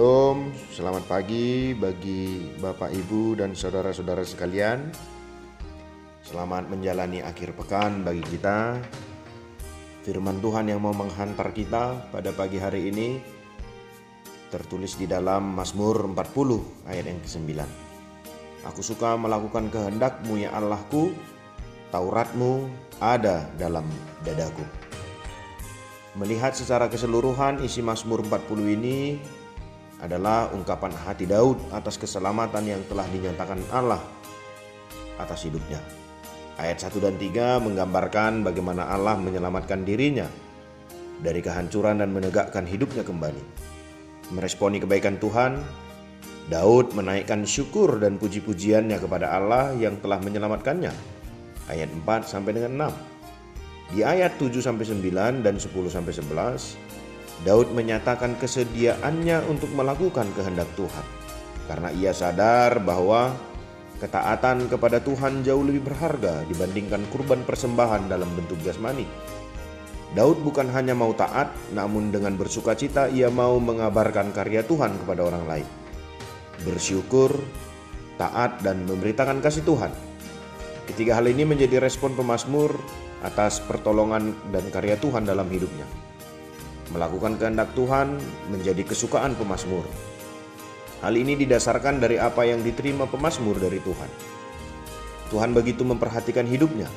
Shalom, selamat pagi bagi Bapak, Ibu, dan saudara-saudara sekalian. Selamat menjalani akhir pekan bagi kita. Firman Tuhan yang mau menghantar kita pada pagi hari ini tertulis di dalam Mazmur 40 ayat yang ke-9. Aku suka melakukan kehendakmu ya Allahku, Tauratmu ada dalam dadaku. Melihat secara keseluruhan isi Mazmur 40 ini adalah ungkapan hati Daud atas keselamatan yang telah dinyatakan Allah atas hidupnya. Ayat 1 dan 3 menggambarkan bagaimana Allah menyelamatkan dirinya dari kehancuran dan menegakkan hidupnya kembali. Meresponi kebaikan Tuhan, Daud menaikkan syukur dan puji-pujiannya kepada Allah yang telah menyelamatkannya. Ayat 4 sampai dengan 6. Di ayat 7 sampai 9 dan 10 sampai 11 Daud menyatakan kesediaannya untuk melakukan kehendak Tuhan karena ia sadar bahwa ketaatan kepada Tuhan jauh lebih berharga dibandingkan kurban persembahan dalam bentuk jasmani. Daud bukan hanya mau taat, namun dengan bersuka cita ia mau mengabarkan karya Tuhan kepada orang lain. Bersyukur, taat, dan memberitakan kasih Tuhan. Ketiga hal ini menjadi respon pemazmur atas pertolongan dan karya Tuhan dalam hidupnya. Melakukan kehendak Tuhan menjadi kesukaan pemazmur. Hal ini didasarkan dari apa yang diterima pemazmur dari Tuhan. Tuhan begitu memperhatikan hidupnya,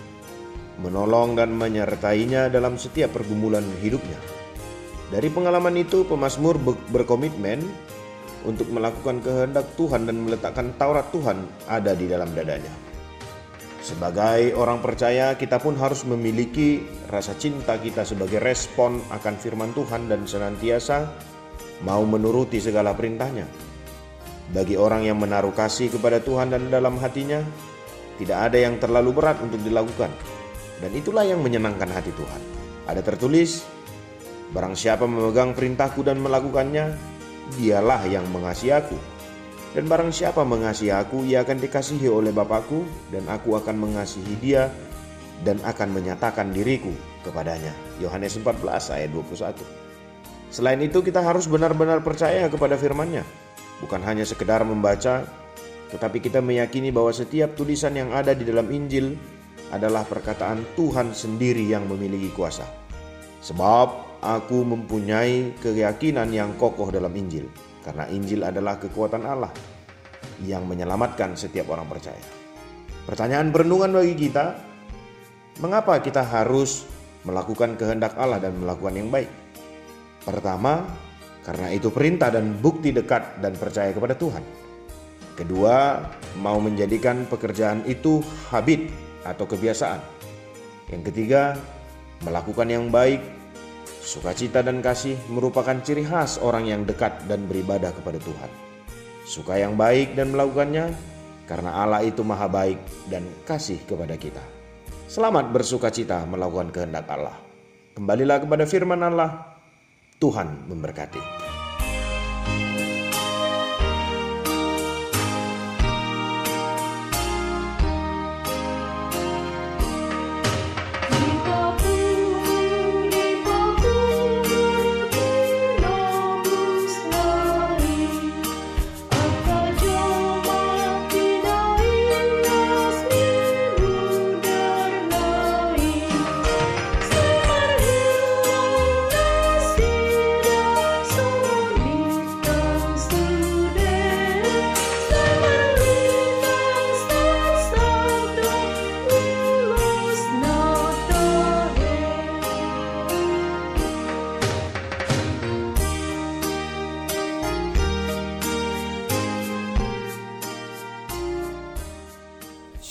menolong dan menyertainya dalam setiap pergumulan hidupnya. Dari pengalaman itu, pemazmur berkomitmen untuk melakukan kehendak Tuhan dan meletakkan Taurat Tuhan ada di dalam dadanya. Sebagai orang percaya, kita pun harus memiliki rasa cinta kita sebagai respon akan firman Tuhan dan senantiasa mau menuruti segala perintahnya. Bagi orang yang menaruh kasih kepada Tuhan dan dalam hatinya, tidak ada yang terlalu berat untuk dilakukan. Dan itulah yang menyenangkan hati Tuhan. Ada tertulis, Barang siapa memegang perintahku dan melakukannya, dialah yang mengasihi aku dan barang siapa mengasihi aku, ia akan dikasihi oleh Bapakku, dan aku akan mengasihi dia, dan akan menyatakan diriku kepadanya. Yohanes 14 ayat 21. Selain itu kita harus benar-benar percaya kepada firman-Nya. Bukan hanya sekedar membaca, tetapi kita meyakini bahwa setiap tulisan yang ada di dalam Injil adalah perkataan Tuhan sendiri yang memiliki kuasa. Sebab aku mempunyai keyakinan yang kokoh dalam Injil karena Injil adalah kekuatan Allah yang menyelamatkan setiap orang percaya. Pertanyaan perenungan bagi kita, mengapa kita harus melakukan kehendak Allah dan melakukan yang baik? Pertama, karena itu perintah dan bukti dekat dan percaya kepada Tuhan. Kedua, mau menjadikan pekerjaan itu habit atau kebiasaan. Yang ketiga, melakukan yang baik Sukacita dan kasih merupakan ciri khas orang yang dekat dan beribadah kepada Tuhan. Suka yang baik dan melakukannya karena Allah itu maha baik dan kasih kepada kita. Selamat bersukacita melakukan kehendak Allah. Kembalilah kepada firman Allah. Tuhan memberkati.